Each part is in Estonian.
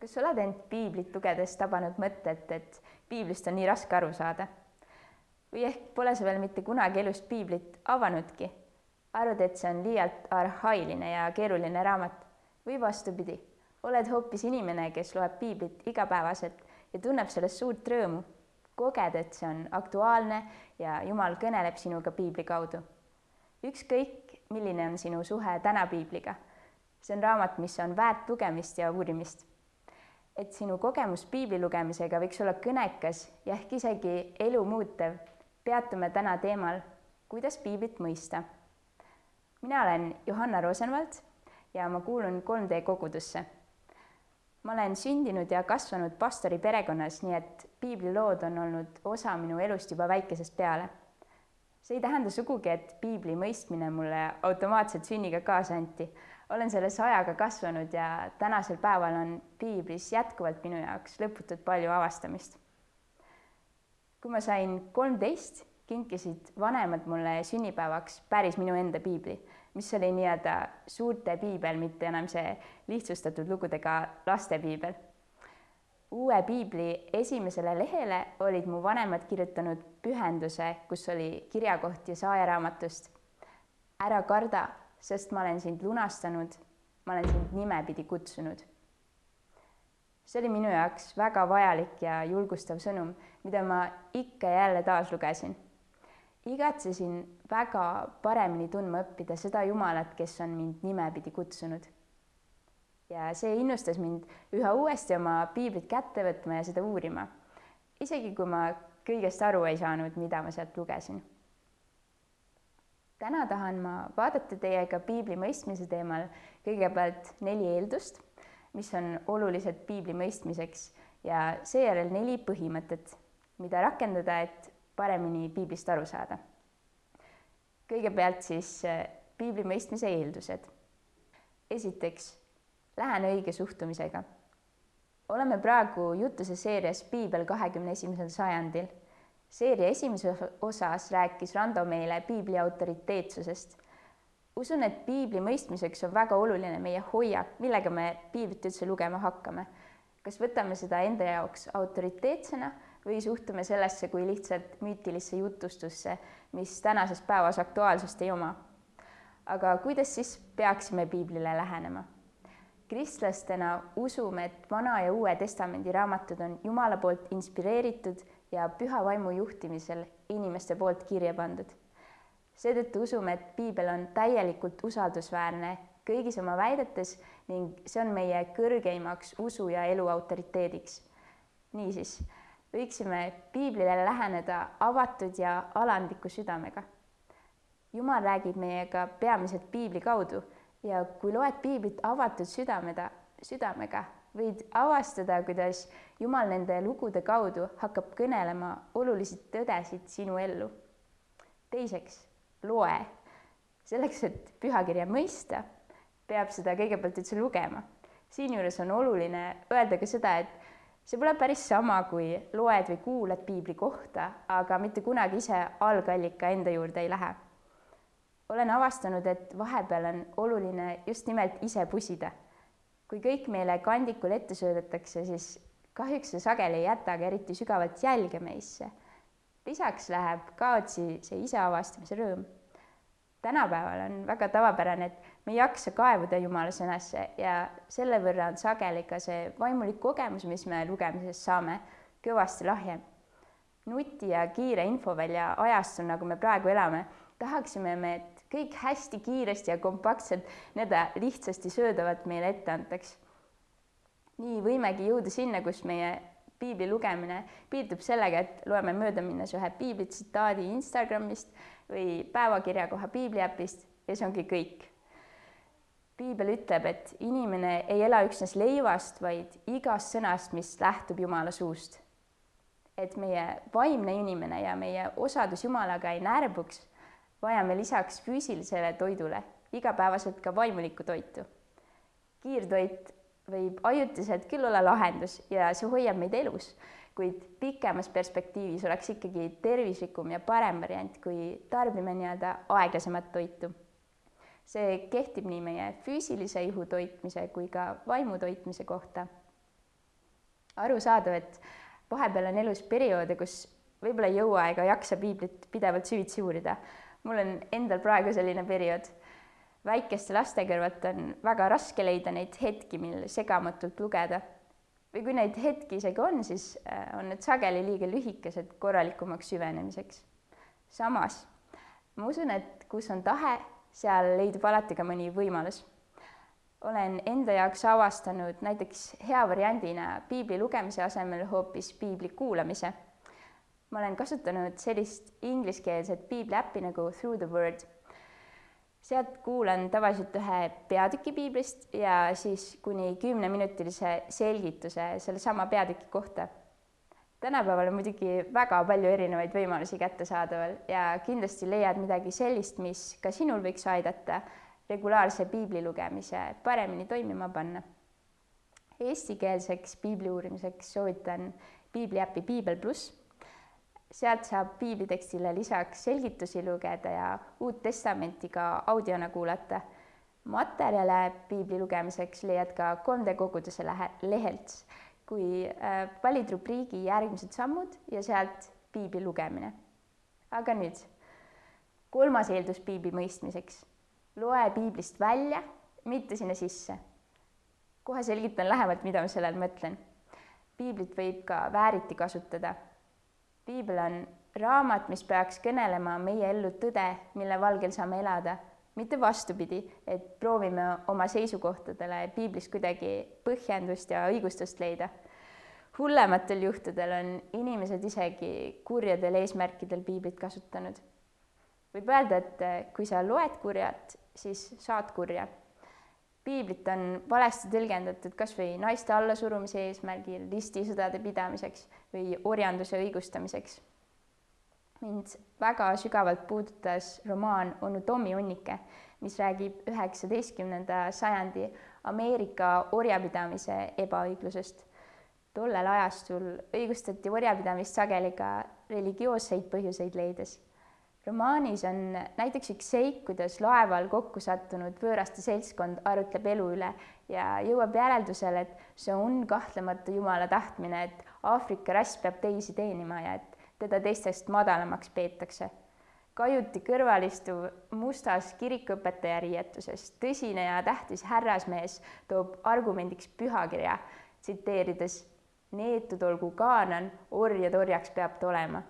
kas sa oled end piiblit lugedes tabanud mõtet, et piiblist on nii raske aru saada? või ehk pole sa veel mitte kunagi elus piiblit avanudki? arvad, et see on liialt arhailine ja keeruline raamat või vastupidi, oled hoopis inimene, kes loeb piiblit igapäevaselt ja tunneb sellest suurt rõõmu, koged, et see on aktuaalne ja Jumal kõneleb sinuga piibli kaudu. ükskõik, milline on sinu suhe täna piibliga, see on raamat, mis on väärt lugemist ja uurimist et sinu kogemus piibli lugemisega võiks olla kõnekas ja ehk isegi elu muutev, peatume täna teemal, kuidas piiblit mõista. mina olen Johanna Rosenvald ja ma kuulun 3D kogudusse. ma olen sündinud ja kasvanud pastori perekonnas, nii et piiblilood on olnud osa minu elust juba väikesest peale. see ei tähenda sugugi, et piibli mõistmine mulle automaatselt sünniga kaasa anti olen selles ajaga kasvanud ja tänasel päeval on piiblis jätkuvalt minu jaoks lõputult palju avastamist. kui ma sain kolmteist, kinkisid vanemad mulle sünnipäevaks päris minu enda piibli, mis oli nii-öelda suurte piibel, mitte enam see lihtsustatud lugudega laste piibel. uue piibli esimesele lehele olid mu vanemad kirjutanud pühenduse, kus oli kirjakoht Jesaja raamatust. ära karda sest ma olen sind lunastanud, ma olen sind nimepidi kutsunud. see oli minu jaoks väga vajalik ja julgustav sõnum, mida ma ikka ja jälle taas lugesin. igatsesin väga paremini tundma õppida seda Jumalat, kes on mind nimepidi kutsunud. ja see innustas mind üha uuesti oma piiblit kätte võtma ja seda uurima. isegi kui ma kõigest aru ei saanud, mida ma sealt lugesin täna tahan ma vaadata teiega piibli mõistmise teemal kõigepealt neli eeldust, mis on olulised piibli mõistmiseks ja seejärel neli põhimõtet, mida rakendada, et paremini piiblist aru saada. kõigepealt siis äh, piibli mõistmise eeldused. esiteks, lähen õige suhtumisega. oleme praegu jutuse seerias Piibel kahekümne esimesel sajandil seeria esimeses osas rääkis Rando meile piibli autoriteetsusest. usun, et piibli mõistmiseks on väga oluline meie hoiak, millega me piiblit üldse lugema hakkame. kas võtame seda enda jaoks autoriteetsena või suhtume sellesse kui lihtsalt müütilisse jutustusse, mis tänases päevas aktuaalsust ei oma. aga kuidas siis peaksime piiblile lähenema? kristlastena usume, et Vana ja Uue Testamendi raamatud on Jumala poolt inspireeritud ja püha vaimu juhtimisel inimeste poolt kirja pandud. seetõttu usume, et piibel on täielikult usaldusväärne kõigis oma väidetes ning see on meie kõrgeimaks usu ja elu autoriteediks. niisiis võiksime piiblile läheneda avatud ja alandliku südamega. jumal räägib meiega peamiselt piibli kaudu ja kui loed piiblit avatud südamega, südamega, võid avastada, kuidas Jumal nende lugude kaudu hakkab kõnelema olulisi tõdesid sinu ellu. teiseks, loe. selleks, et pühakirja mõista, peab seda kõigepealt üldse lugema. siinjuures on oluline öelda ka seda, et see pole päris sama, kui loed või kuulad piibli kohta, aga mitte kunagi ise algallika enda juurde ei lähe. olen avastanud, et vahepeal on oluline just nimelt ise pusida kui kõik meile kandikul ette söödetakse, siis kahjuks see sageli ei jätagi eriti sügavat jälge meisse. lisaks läheb kaotsi see iseavastamise rõõm. tänapäeval on väga tavapärane, et me ei jaksa kaevuda Jumala sõnasse ja selle võrra on sageli ka see vaimulik kogemus, mis me lugemisest saame, kõvasti lahjem. nuti ja kiire infovälja ajastul, nagu me praegu elame, tahaksime me, et kõik hästi kiiresti ja kompaktselt nii-öelda lihtsasti söödavat meile ette antaks. nii võimegi jõuda sinna, kus meie piibli lugemine piirdub sellega, et loeme möödaminnes ühe piiblitsitaadi Instagramist või päevakirjakoha piibliäpist ja see ongi kõik. piibel ütleb, et inimene ei ela üksnes leivast, vaid igast sõnast, mis lähtub Jumala suust. et meie vaimne inimene ja meie osadus Jumalaga ei närbuks vajame lisaks füüsilisele toidule igapäevaselt ka vaimulikku toitu. kiirtoit võib ajutiselt küll olla lahendus ja see hoiab meid elus, kuid pikemas perspektiivis oleks ikkagi tervislikum ja parem variant, kui tarbime nii-öelda aeglasemat toitu. see kehtib nii meie füüsilise ihu toitmise kui ka vaimu toitmise kohta. arusaadav, et vahepeal on elus perioode, kus võib-olla ei jõua ega jaksa piiblit pidevalt süvitsi uurida. Mul on endal praegu selline periood. väikeste laste kõrvalt on väga raske leida neid hetki, mil segamatult lugeda. või kui neid hetki isegi on, siis äh, on need sageli liiga lühikesed korralikumaks süvenemiseks. samas ma usun, et kus on tahe, seal leidub alati ka mõni võimalus olen enda jaoks avastanud näiteks hea variandina piibli lugemise asemel hoopis piibli kuulamise. Ma olen kasutanud sellist ingliskeelset piibliäppi nagu Through the Word. sealt kuulan tavaliselt ühe peatüki piiblist ja siis kuni kümneminutilise selgituse sellesama peatüki kohta. tänapäeval on muidugi väga palju erinevaid võimalusi kättesaadaval ja kindlasti leiad midagi sellist, mis ka sinul võiks aidata regulaarse piibli lugemise paremini toimima panna. Eestikeelseks piibli uurimiseks soovitan piibliäppi Piibel pluss. Sealt saab piiblitekstile lisaks selgitusi lugeda ja Uut Testamenti ka audiona kuulata. materjale piibli lugemiseks leiad ka 3D koguduse lähe, lehelt, kui äh, valid rubriigi järgmised sammud ja sealt piibli lugemine. aga nüüd kolmas eeldus piibli mõistmiseks loe piiblist välja, mitte sinna sisse. kohe selgitan lähemalt, mida ma selle all mõtlen. piiblit võib ka vääriti kasutada. Piibel on raamat, mis peaks kõnelema meie ellu tõde, mille valgel saame elada, mitte vastupidi, et proovime oma seisukohtadele piiblis kuidagi põhjendust ja õigustust leida. hullematel juhtudel on inimesed isegi kurjadel eesmärkidel piiblit kasutanud võib öelda, et kui sa loed kurjat, siis saad kurja. Piiblit on valesti tõlgendatud kas või naiste allasurumise eesmärgil, ristisõdade pidamiseks või orjanduse õigustamiseks. mind väga sügavalt puudutas romaan onu Tommi hunnike, mis räägib üheksateistkümnenda sajandi Ameerika orjapidamise ebaõiglusest. tollel ajastul õigustati orjapidamist sageli ka religioosseid põhjuseid leides romaanis on näiteks üks seik, kuidas laeval kokku sattunud võõraste seltskond arutleb elu üle ja jõuab järeldusele, et see on kahtlemata Jumala tahtmine, et Aafrika rass peab teisi teenima ja et teda teistest madalamaks peetakse. kajuti kõrval istuv mustas kirikuõpetaja riietuses tõsine ja tähtis härrasmees toob argumendiks pühakirja, tsiteerides neetud olgu Kaanan, orjad orjaks peab ta olema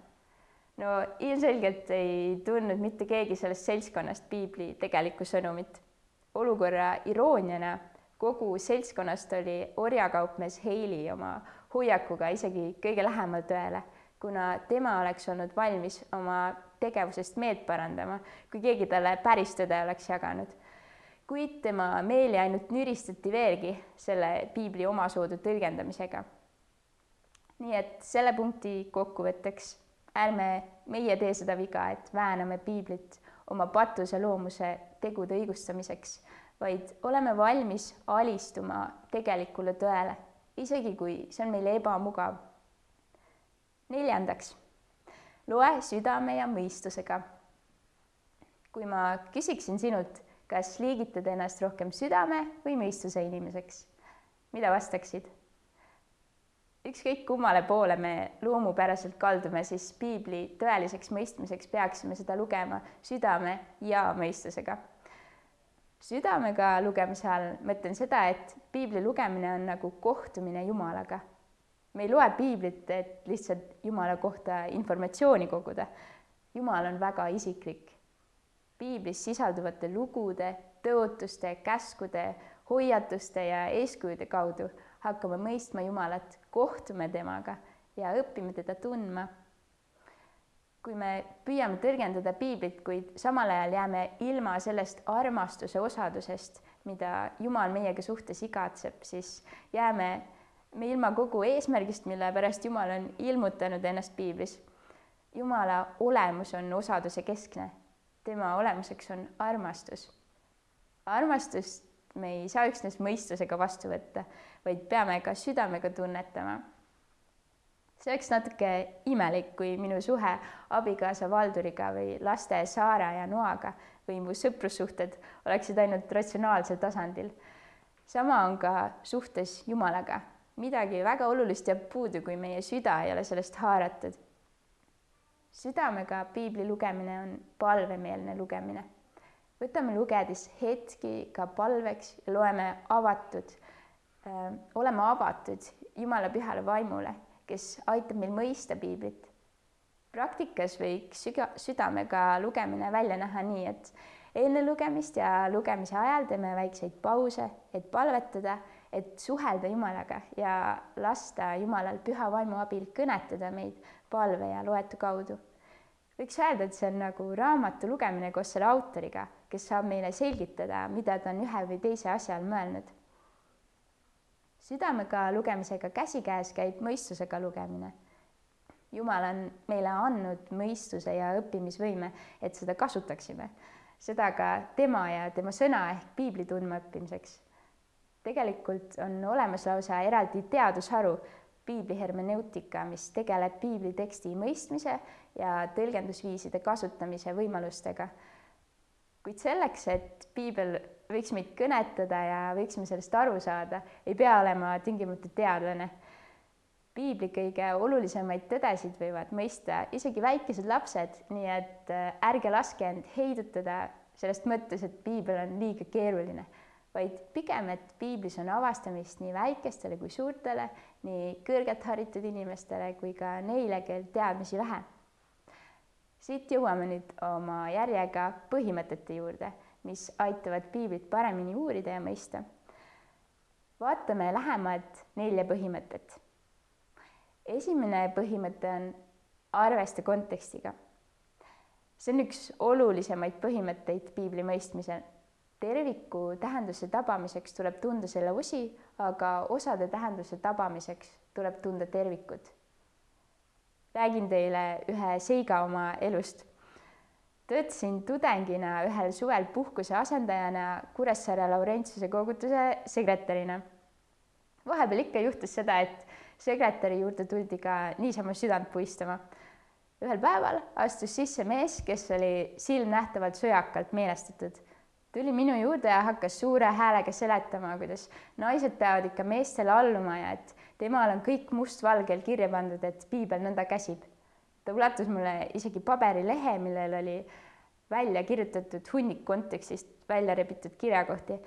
no ilmselgelt ei tundnud mitte keegi sellest seltskonnast piibli tegelikku sõnumit. olukorra irooniana kogu seltskonnast oli orjakaupmees Heili oma hoiakuga isegi kõige lähemal tõele, kuna tema oleks olnud valmis oma tegevusest meelt parandama, kui keegi talle päris tõde oleks jaganud. kuid tema meeli ainult nüristati veelgi selle piibli omasoodu tõlgendamisega. nii et selle punkti kokkuvõtteks ärme meie tee seda viga, et vääname piiblit oma patuse loomuse tegude õigustamiseks, vaid oleme valmis alistuma tegelikule tõele, isegi kui see on meile ebamugav. neljandaks, loe südame ja mõistusega. kui ma küsiksin sinult, kas liigitad ennast rohkem südame või mõistuse inimeseks, mida vastaksid? Ükskõik kummale poole me loomupäraselt kaldume, siis piibli tõeliseks mõistmiseks peaksime seda lugema südame ja mõistusega. südamega lugemise all mõtlen seda, et piibli lugemine on nagu kohtumine Jumalaga. me ei loe piiblit, et lihtsalt Jumala kohta informatsiooni koguda. Jumal on väga isiklik. piiblis sisalduvate lugude, tõotuste, käskude, hoiatuste ja eeskujude kaudu hakkame mõistma Jumalat, kohtume temaga ja õpime teda tundma. kui me püüame tõlgendada piiblit, kuid samal ajal jääme ilma sellest armastuse osadusest, mida Jumal meiega suhtes igatseb, siis jääme me ilma kogu eesmärgist, mille pärast Jumal on ilmutanud ennast piiblis. Jumala olemus on osaduse keskne, tema olemuseks on armastus. armastust me ei saa üksnes mõistusega vastu võtta, vaid peame ka südamega tunnetama. see oleks natuke imelik, kui minu suhe abikaasa Valduriga või laste Saara ja Noaga või mu sõprussuhted oleksid ainult ratsionaalsel tasandil. sama on ka suhtes Jumalaga. midagi väga olulist jääb puudu, kui meie süda ei ole sellest haaratud. südamega piibli lugemine on palvemeelne lugemine. Võtame lugedes hetki ka palveks ja loeme avatud äh,, oleme avatud Jumala pühale vaimule, kes aitab meil mõista piiblit. praktikas võiks süga, südamega lugemine välja näha nii, et enne lugemist ja lugemise ajal teeme väikseid pause, et palvetada et suhelda Jumalaga ja lasta Jumalal püha vaimu abil kõnetada meid palve ja loetu kaudu. võiks öelda, et see on nagu raamatu lugemine koos selle autoriga, kes saab meile selgitada, mida ta on ühe või teise asja all mõelnud. südamega lugemisega käsikäes käib mõistusega lugemine. Jumal on meile andnud mõistuse ja õppimisvõime, et seda kasutaksime, seda ka tema ja tema sõna ehk piibli tundmaõppimiseks tegelikult on olemas lausa eraldi teadusharu, piibli hermeneutika, mis tegeleb piibli teksti mõistmise ja tõlgendusviiside kasutamise võimalustega. Kuid selleks, et piibel võiks meid kõnetada ja võiksime sellest aru saada, ei pea olema tingimata teadlane. piibli kõige olulisemaid tõdesid võivad mõista isegi väikesed lapsed, nii et äh, ärge laske end heidutada sellest mõttes, et piibel on liiga keeruline vaid pigem, et piiblis on avastamist nii väikestele kui suurtele, nii kõrgelt haritud inimestele kui ka neile, kel teadmisi vähe. Siit jõuame nüüd oma järjega põhimõtete juurde, mis aitavad piiblit paremini uurida ja mõista. vaatame lähemalt nelja põhimõtet. esimene põhimõte on arvesta kontekstiga. see on üks olulisemaid põhimõtteid piibli mõistmisel terviku tähenduse tabamiseks tuleb tunda selle osi, aga osade tähenduse tabamiseks tuleb tunda tervikut. Räägin teile ühe seiga oma elust. töötasin tudengina ühel suvel puhkuse asendajana Kuressaare Laurentsuse koguduse sekretärina. vahepeal ikka juhtus seda, et sekretäri juurde tuldi ka niisama südant puistama. ühel päeval astus sisse mees, kes oli silmnähtavalt sõjakalt meelestatud tuli minu juurde ja hakkas suure häälega seletama, kuidas naised peavad ikka meestele alluma ja et temal on kõik mustvalgel kirja pandud, et piibel nõnda käsib. ta ulatas mulle isegi paberilehe, millel oli välja kirjutatud hunnik kontekstist välja rebitud kirjakohti,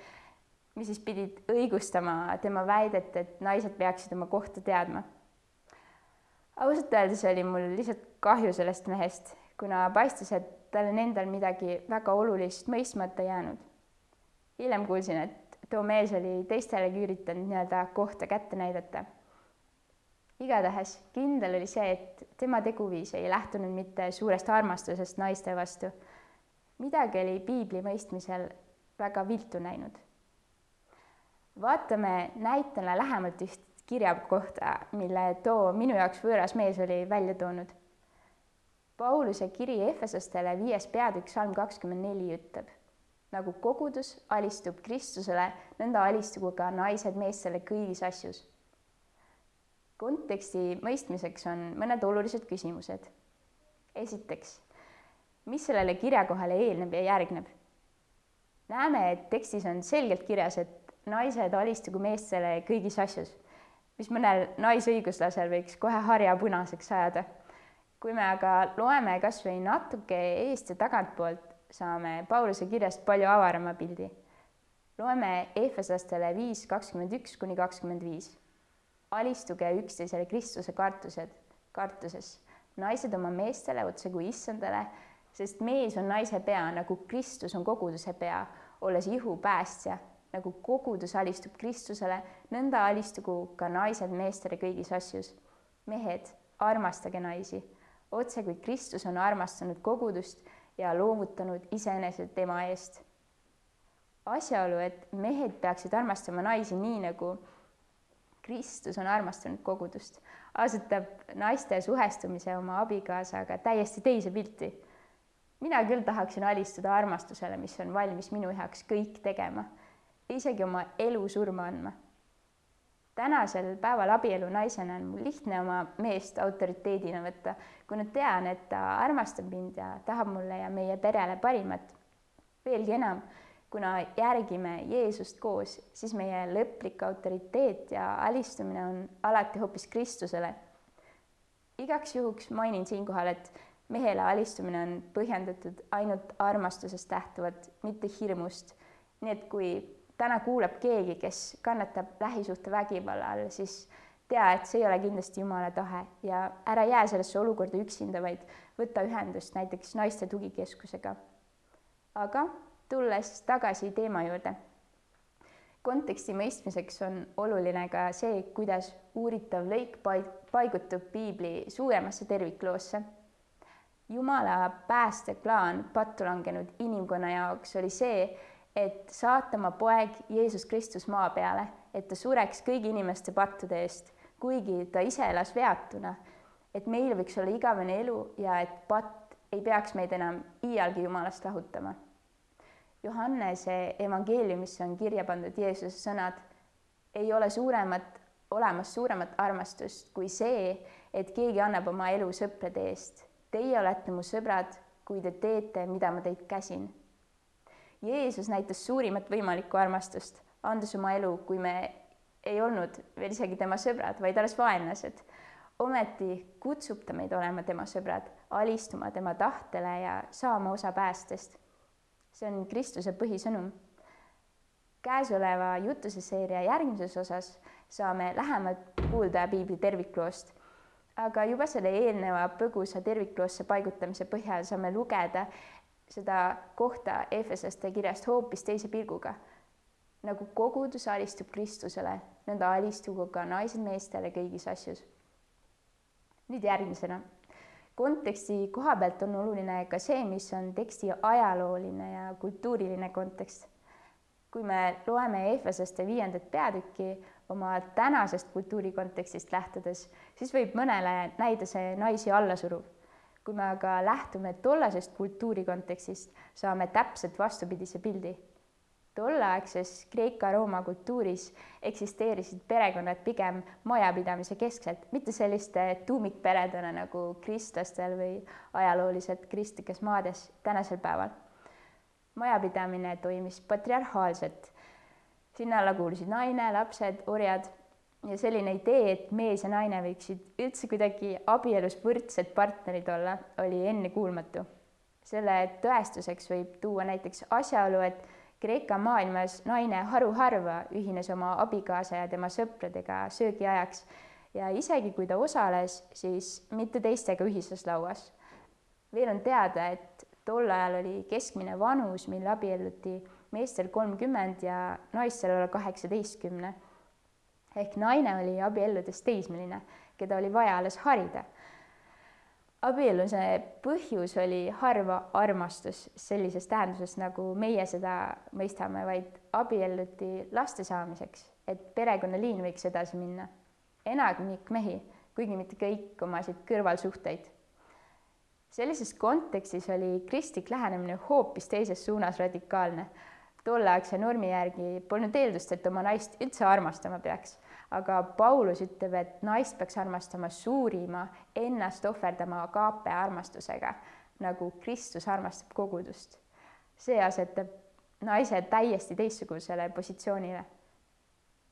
mis siis pidid õigustama tema väidet, et naised peaksid oma kohta teadma. ausalt öeldes oli mul lihtsalt kahju sellest mehest, kuna paistis, et tal on endal midagi väga olulist mõistmata jäänud. hiljem kuulsin, et too mees oli teistelegi üritanud nii-öelda kohta kätte näidata. igatahes kindel oli see, et tema teguviis ei lähtunud mitte suurest armastusest naiste vastu. midagi oli piibli mõistmisel väga viltu näinud. vaatame näitena lähemalt üht kirja kohta, mille too minu jaoks võõras mees oli välja toonud Pauluse kiri Efesostele viies peatükk salm kakskümmend neli ütleb, nagu kogudus alistub Kristusele, nõnda alistugu ka naised meestele kõigis asjus. konteksti mõistmiseks on mõned olulised küsimused. esiteks, mis sellele kirjakohale eelneb ja järgneb? näeme, et tekstis on selgelt kirjas, et naised alistugu meestele kõigis asjus, mis mõnel naisõiguslasel võiks kohe harja punaseks ajada kui me aga loeme kas või natuke eest ja tagantpoolt, saame Pauluse kirjast palju avarama pildi. loeme Efeslastele viis kakskümmend üks kuni kakskümmend viis. alistuge üksteisele Kristuse kartused, kartuses, naised oma meestele otse kui issandale, sest mees on naise pea, nagu Kristus on koguduse pea, olles ihu päästja nagu kogudus alistub Kristusele, nõnda alistugu ka naised meestele kõigis asjus. mehed, armastage naisi otse kui Kristus on armastanud kogudust ja loovutanud iseenese tema eest. asjaolu, et mehed peaksid armastama naisi nii, nagu Kristus on armastanud kogudust, asetab naiste suhestumise oma abikaasaga täiesti teise pilti. mina küll tahaksin alistuda armastusele, mis on valmis minu heaks kõik tegema, isegi oma elu surma andma tänasel päeval abielu naisena on mul lihtne oma meest autoriteedina võtta, kuna tean, et ta armastab mind ja tahab mulle ja meie perele parimat. veelgi enam, kuna järgime Jeesust koos, siis meie lõplik autoriteet ja alistumine on alati hoopis Kristusele. igaks juhuks mainin siinkohal, et mehele alistumine on põhjendatud ainult armastusest lähtuvalt, mitte hirmust. nii et kui täna kuulab keegi, kes kannatab lähisuhtevägivalla all, siis tea, et see ei ole kindlasti Jumala tahe ja ära jää sellesse olukorda üksinda, vaid võta ühendust näiteks naiste tugikeskusega. aga tulles tagasi teema juurde, konteksti mõistmiseks on oluline ka see, kuidas uuritav lõik paigutub piibli suuremasse tervikloosse. Jumala päästeplaan pattu langenud inimkonna jaoks oli see, et saata oma poeg Jeesus Kristus maa peale, et ta sureks kõigi inimeste pattude eest, kuigi ta ise elas veatuna, et meil võiks olla igavene elu ja et patt ei peaks meid enam iialgi Jumalast lahutama. Johannese evangeeliumisse on kirja pandud Jeesuse sõnad, ei ole suuremat, olemas suuremat armastust kui see, et keegi annab oma elu sõprade eest. Teie olete mu sõbrad, kui te teete, mida ma teid käsin Jeesus näitas suurimat võimalikku armastust, andes oma elu, kui me ei olnud veel isegi tema sõbrad, vaid alles vaenlased. ometi kutsub ta meid olema tema sõbrad, alistuma tema tahtele ja saama osa päästest. see on Kristuse põhisõnum. käesoleva jutuse seeria järgmises osas saame lähemalt kuulda piibli tervikloost, aga juba selle eelneva põgusa tervikloosse paigutamise põhjal saame lugeda, seda kohta Efesaste kirjast hoopis teise pilguga. nagu kogudus alistub Kristusele, nõnda alistugu ka naised meestele kõigis asjus. nüüd järgmisena. konteksti koha pealt on oluline ka see, mis on teksti ajalooline ja kultuuriline kontekst. kui me loeme Efesaste viiendat peatükki oma tänasest kultuurikontekstist lähtudes, siis võib mõnele näida see naisi allasuruv kui me aga lähtume tollasest kultuuri kontekstist, saame täpselt vastupidise pildi. tolleaegses Kreeka-Rooma kultuuris eksisteerisid perekonnad pigem majapidamise keskselt, mitte selliste tuumikperedena nagu kristlastel või ajalooliselt kristlikes maades tänasel päeval. majapidamine toimis patriarhaalselt. sinna alla kuulusid naine, lapsed, orjad ja selline idee, et mees ja naine võiksid üldse kuidagi abielus võrdsed partnerid olla, oli ennekuulmatu. selle tõestuseks võib tuua näiteks asjaolu, et Kreeka maailmas naine haruharva ühines oma abikaasa ja tema sõpradega söögiajaks ja isegi kui ta osales, siis mitte teistega ühises lauas. veel on teada, et tol ajal oli keskmine vanus, mil abielluti meestel kolmkümmend ja naistel alla kaheksateistkümne ehk naine oli abielludes teismeline, keda oli vaja alles harida. abielluse põhjus oli harva armastus sellises tähenduses, nagu meie seda mõistame, vaid abielluti laste saamiseks, et perekonnaliin võiks edasi minna. enamik mehi, kuigi mitte kõik, omasid kõrvalsuhteid. sellises kontekstis oli kristlik lähenemine hoopis teises suunas radikaalne tolleaegse normi järgi polnud eeldust, et oma naist üldse armastama peaks aga Paulus ütleb, et naist peaks armastama suurima, ennast ohverdama agape armastusega, nagu Kristus armastab kogudust. see asetab naise täiesti teistsugusele positsioonile.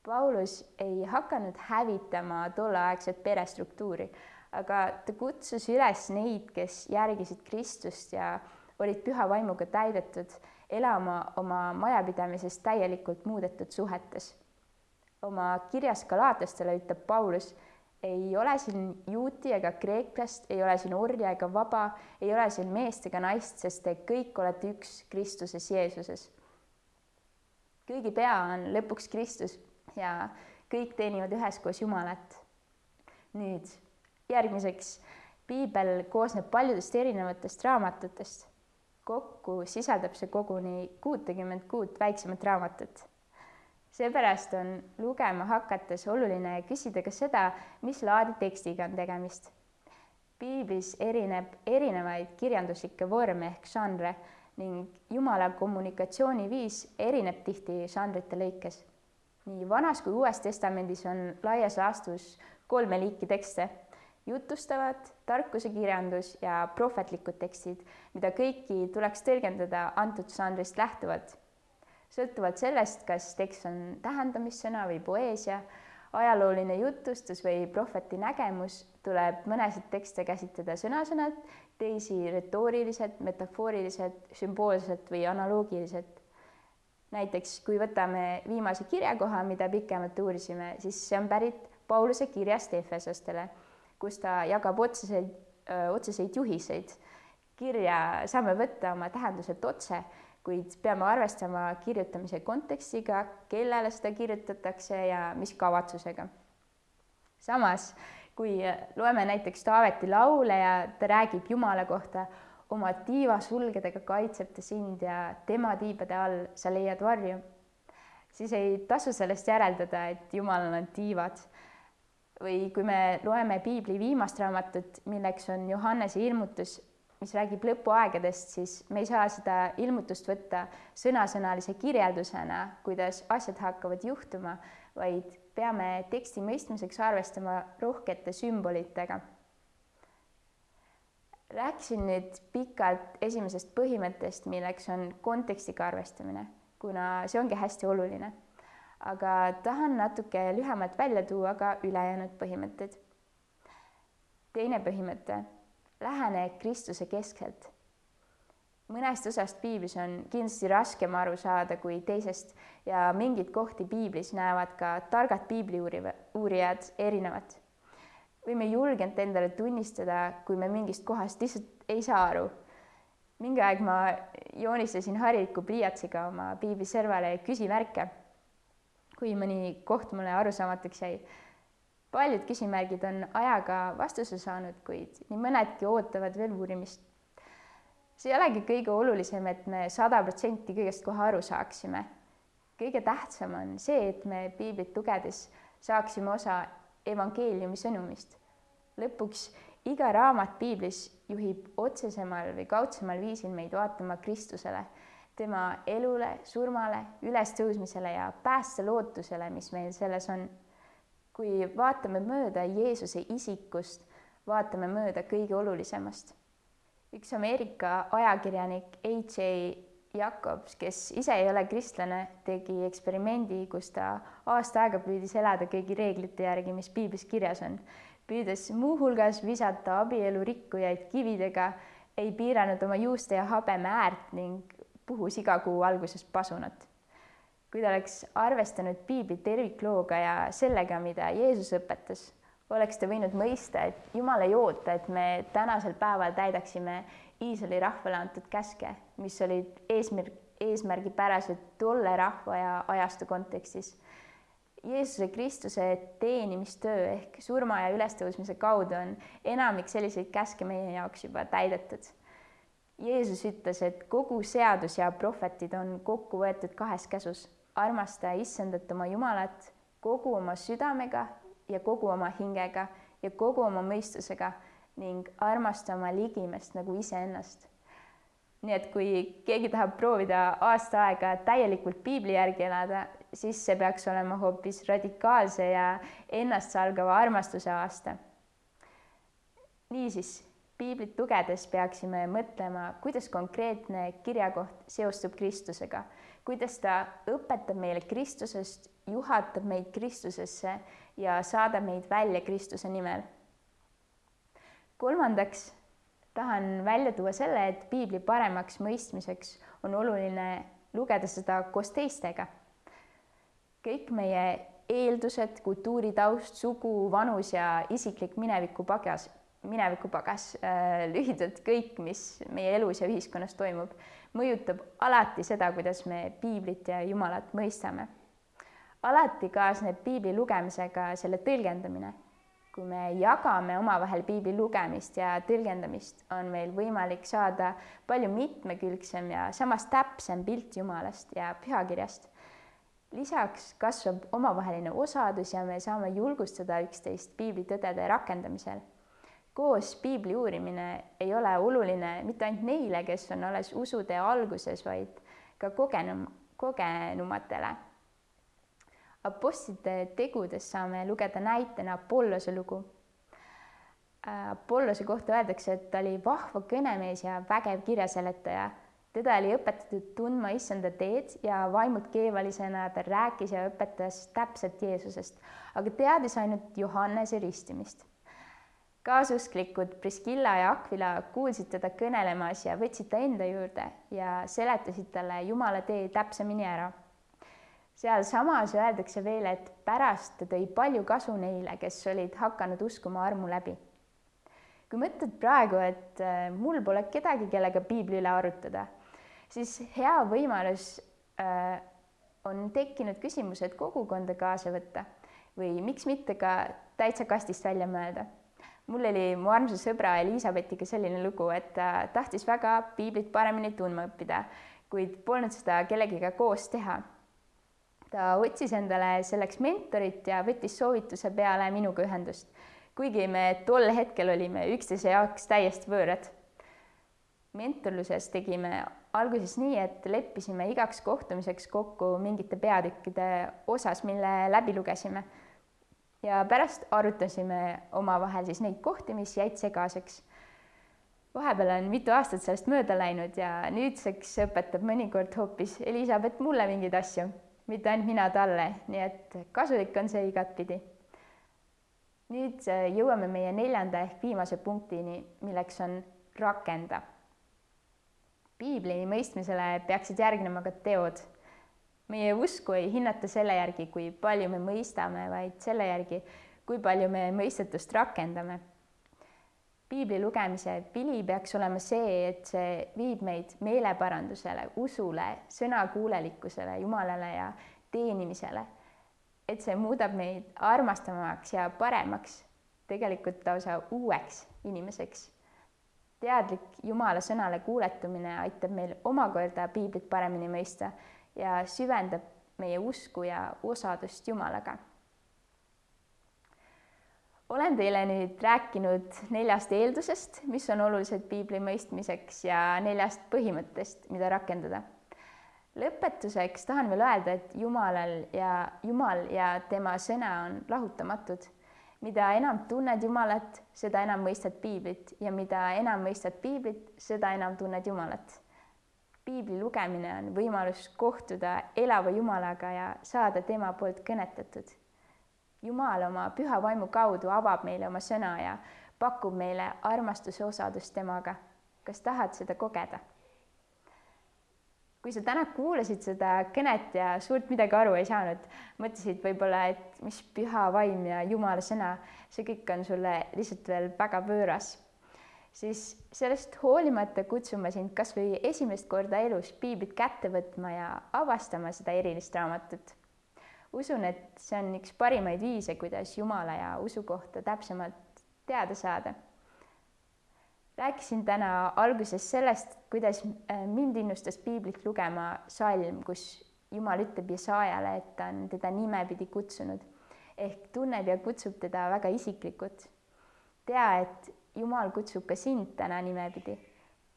Paulus ei hakanud hävitama tolleaegset perestruktuuri, aga ta kutsus üles neid, kes järgisid Kristust ja olid püha vaimuga täidetud, elama oma majapidamises täielikult muudetud suhetes oma kirjas Galaatiastele ütleb Paulus, ei ole siin juuti ega kreeklast, ei ole siin orja ega vaba, ei ole siin meest ega naist, sest te kõik olete üks Kristuses Jeesuses. kõigi pea on lõpuks Kristus ja kõik teenivad üheskoos Jumalat. nüüd järgmiseks, piibel koosneb paljudest erinevatest raamatutest. kokku sisaldab see koguni kuutekümmet kuut väiksemat raamatut seepärast on lugema hakates oluline küsida ka seda, mis laadi tekstiga on tegemist. piiblis erineb erinevaid kirjanduslikke vorme ehk žanre ning Jumala kommunikatsiooniviis erineb tihti žanrite lõikes. nii Vanas kui Uues Testamendis on laias laastus kolme liiki tekste, jutustavad, tarkusekirjandus ja prohvetlikud tekstid, mida kõiki tuleks tõlgendada antud žanrist lähtuvalt sõltuvalt sellest, kas tekst on tähendamissõna või poeesia, ajalooline jutustus või prohveti nägemus, tuleb mõnesid tekste käsitleda sõna-sõnalt, teisi retooriliselt, metafooriliselt, sümboolselt või analoogiliselt. näiteks kui võtame viimase kirjakoha, mida pikemalt uurisime, siis see on pärit Pauluse kirjast Efesostele, kus ta jagab otseseid, otseseid juhiseid. kirja saame võtta oma tähenduselt otse kuid peame arvestama kirjutamise kontekstiga, kellele seda kirjutatakse ja mis kavatsusega. samas, kui loeme näiteks Taaveti laule ja ta räägib Jumala kohta, oma tiivasulgedega kaitseb ta sind ja tema tiibade all sa leiad varju, siis ei tasu sellest järeldada, et Jumalal on tiivad. või kui me loeme piibli viimast raamatut, milleks on Johannese ilmutus mis räägib lõpuaegadest, siis me ei saa seda ilmutust võtta sõnasõnalise kirjeldusena, kuidas asjad hakkavad juhtuma, vaid peame teksti mõistmiseks arvestama rohkete sümbolitega. rääkisin nüüd pikalt esimesest põhimõttest, milleks on kontekstiga arvestamine, kuna see ongi hästi oluline. aga tahan natuke lühemalt välja tuua ka ülejäänud põhimõtted. teine põhimõte lähene Kristuse keskselt. mõnest osast piiblis on kindlasti raskem aru saada kui teisest ja mingeid kohti piiblis näevad ka targad piibli uuriva, uurijad erinevat. võime julgelt endale tunnistada, kui me mingist kohast lihtsalt ei saa aru. mingi aeg ma joonistasin hariliku pliiatsiga oma piibli servale küsimärke, kui mõni koht mulle arusaamatuks jäi paljud küsimärgid on ajaga vastuse saanud, kuid nii mõnedki ootavad veel uurimist. see ei olegi kõige olulisem, et me sada protsenti kõigest kohe aru saaksime. kõige tähtsam on see, et me piiblit lugedes saaksime osa evangeeliumi sõnumist. lõpuks iga raamat piiblis juhib otsesemal või kaudsemal viisil meid vaatama Kristusele, tema elule, surmale, ülestõusmisele ja päästelootusele, mis meil selles on kui vaatame mööda Jeesuse isikust, vaatame mööda kõige olulisemast. üks Ameerika ajakirjanik H.A. Jacobs, kes ise ei ole kristlane, tegi eksperimendi, kus ta aasta aega püüdis elada kõigi reeglite järgi, mis piiblis kirjas on. püüdes muuhulgas visata abielu rikkujaid kividega, ei piiranud oma juuste ja habeme äärt ning puhus iga kuu alguses pasunat kui ta oleks arvestanud piibli terviklooga ja sellega, mida Jeesus õpetas, oleks ta võinud mõista, et Jumal ei oota, et me tänasel päeval täidaksime Iisraeli rahvale antud käske, mis olid eesmärk, eesmärgipärased tolle rahva ja ajastu kontekstis. Jeesuse Kristuse teenimistöö ehk surma ja ülestõusmise kaudu on enamik selliseid käske meie jaoks juba täidetud. Jeesus ütles, et kogu seadus ja prohvetid on kokku võetud kahes käsus armasta issandat oma Jumalat kogu oma südamega ja kogu oma hingega ja kogu oma mõistusega ning armasta oma ligimest nagu iseennast. nii et kui keegi tahab proovida aasta aega täielikult piibli järgi elada, siis see peaks olema hoopis radikaalse ja ennastsalgava armastuse aasta. niisiis, piiblit lugedes peaksime mõtlema, kuidas konkreetne kirjakoht seostub Kristusega kuidas ta õpetab meile Kristusest, juhatab meid Kristusesse ja saadab meid välja Kristuse nimel. kolmandaks tahan välja tuua selle, et piibli paremaks mõistmiseks on oluline lugeda seda koos teistega. kõik meie eeldused, kultuuritaust, sugu, vanus ja isiklik minevikupagas, minevikupagas äh,, lühidalt kõik, mis meie elus ja ühiskonnas toimub mõjutab alati seda, kuidas me piiblit ja Jumalat mõistame. alati kaasneb piibli lugemisega selle tõlgendamine. kui me jagame omavahel piibli lugemist ja tõlgendamist, on meil võimalik saada palju mitmekülgsem ja samas täpsem pilt Jumalast ja pühakirjast. lisaks kasvab omavaheline osadus ja me saame julgustada üksteist piiblitõdede rakendamisel koos piibli uurimine ei ole oluline mitte ainult neile, kes on alles usutee alguses, vaid ka kogenum, kogenumatele. Apostlite tegudest saame lugeda näitena Apollose lugu. Apollose kohta öeldakse, et ta oli vahva kõnemees ja vägev kirjaseletaja. teda oli õpetatud tundma issanda teed ja vaimult keevalisena ta rääkis ja õpetas täpselt Jeesusest, aga teadis ainult Johannese ristimist. Kaasusklikud Priskilla ja Aquila kuulsid teda kõnelemas ja võtsid ta enda juurde ja seletasid talle Jumala tee täpsemini ära. sealsamas öeldakse veel, et pärast ta tõi palju kasu neile, kes olid hakanud uskuma armu läbi kui mõtled praegu, et äh, mul pole kedagi, kellega piibli üle arutada siis hea võimalus äh, on tekkinud küsimus, et kogukonda kaasa võtta või miks mitte ka täitsa kastist välja mõelda. Mul oli mu armsa sõbra Elizabethiga selline lugu, et ta tahtis väga piiblit paremini tundma õppida, kuid polnud seda kellegiga koos teha. ta otsis endale selleks mentorit ja võttis soovituse peale minuga ühendust, kuigi me tol hetkel olime üksteise jaoks täiesti võõrad mentorluses tegime alguses nii, et leppisime igaks kohtumiseks kokku mingite peatükkide osas, mille läbi lugesime. Ja pärast arutasime omavahel siis neid kohti, mis jäid segaseks. vahepeal on mitu aastat sellest mööda läinud ja nüüdseks õpetab mõnikord hoopis Elizabeth mulle mingeid asju, mitte ainult mina talle, nii et kasulik on see igatpidi. nüüd jõuame meie neljanda ehk viimase punktini, milleks on rakenda piibli mõistmisele peaksid järgnema ka teod. Meie usku ei hinnata selle järgi, kui palju me mõistame, vaid selle järgi, kui palju me mõistetust rakendame. piibli lugemise vili peaks olema see, et see viib meid meeleparandusele, usule, sõnakuulelikkusele, Jumalale ja teenimisele. et see muudab meid armastavamaks ja paremaks, tegelikult lausa uueks inimeseks teadlik Jumala sõnale kuuletumine aitab meil omakorda piiblit paremini mõista ja süvendab meie usku ja osadust Jumalaga. olen teile nüüd rääkinud neljast eeldusest, mis on olulised piibli mõistmiseks ja neljast põhimõttest, mida rakendada. lõpetuseks tahan veel öelda, et Jumalal ja Jumal ja tema sõna on lahutamatud mida enam tunned Jumalat, seda enam mõistad piiblit ja mida enam mõistad piiblit, seda enam tunned Jumalat. Piibli lugemine on võimalus kohtuda elava Jumalaga ja saada tema poolt kõnetatud. Jumal oma püha vaimu kaudu avab meile oma sõna ja pakub meile armastuse osadust temaga. kas tahad seda kogeda? kui sa täna kuulasid seda kõnet ja suurt midagi aru ei saanud, mõtlesid võib-olla, et mis püha vaim ja jumala sõna, see kõik on sulle lihtsalt veel väga võõras, siis sellest hoolimata kutsun ma sind kas või esimest korda elus piiblit kätte võtma ja avastama seda erilist raamatut. usun, et see on üks parimaid viise, kuidas Jumala ja usu kohta täpsemalt teada saada rääkisin täna alguses sellest, kuidas äh, mind innustas piiblit lugema salm, kus Jumal ütleb Jesaajale, et ta on teda nimepidi kutsunud ehk tunneb ja kutsub teda väga isiklikult. Tea, et Jumal kutsub ka sind täna nimepidi.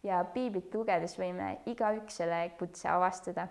Ja piiblit lugedes võime igaüks selle kutse avastada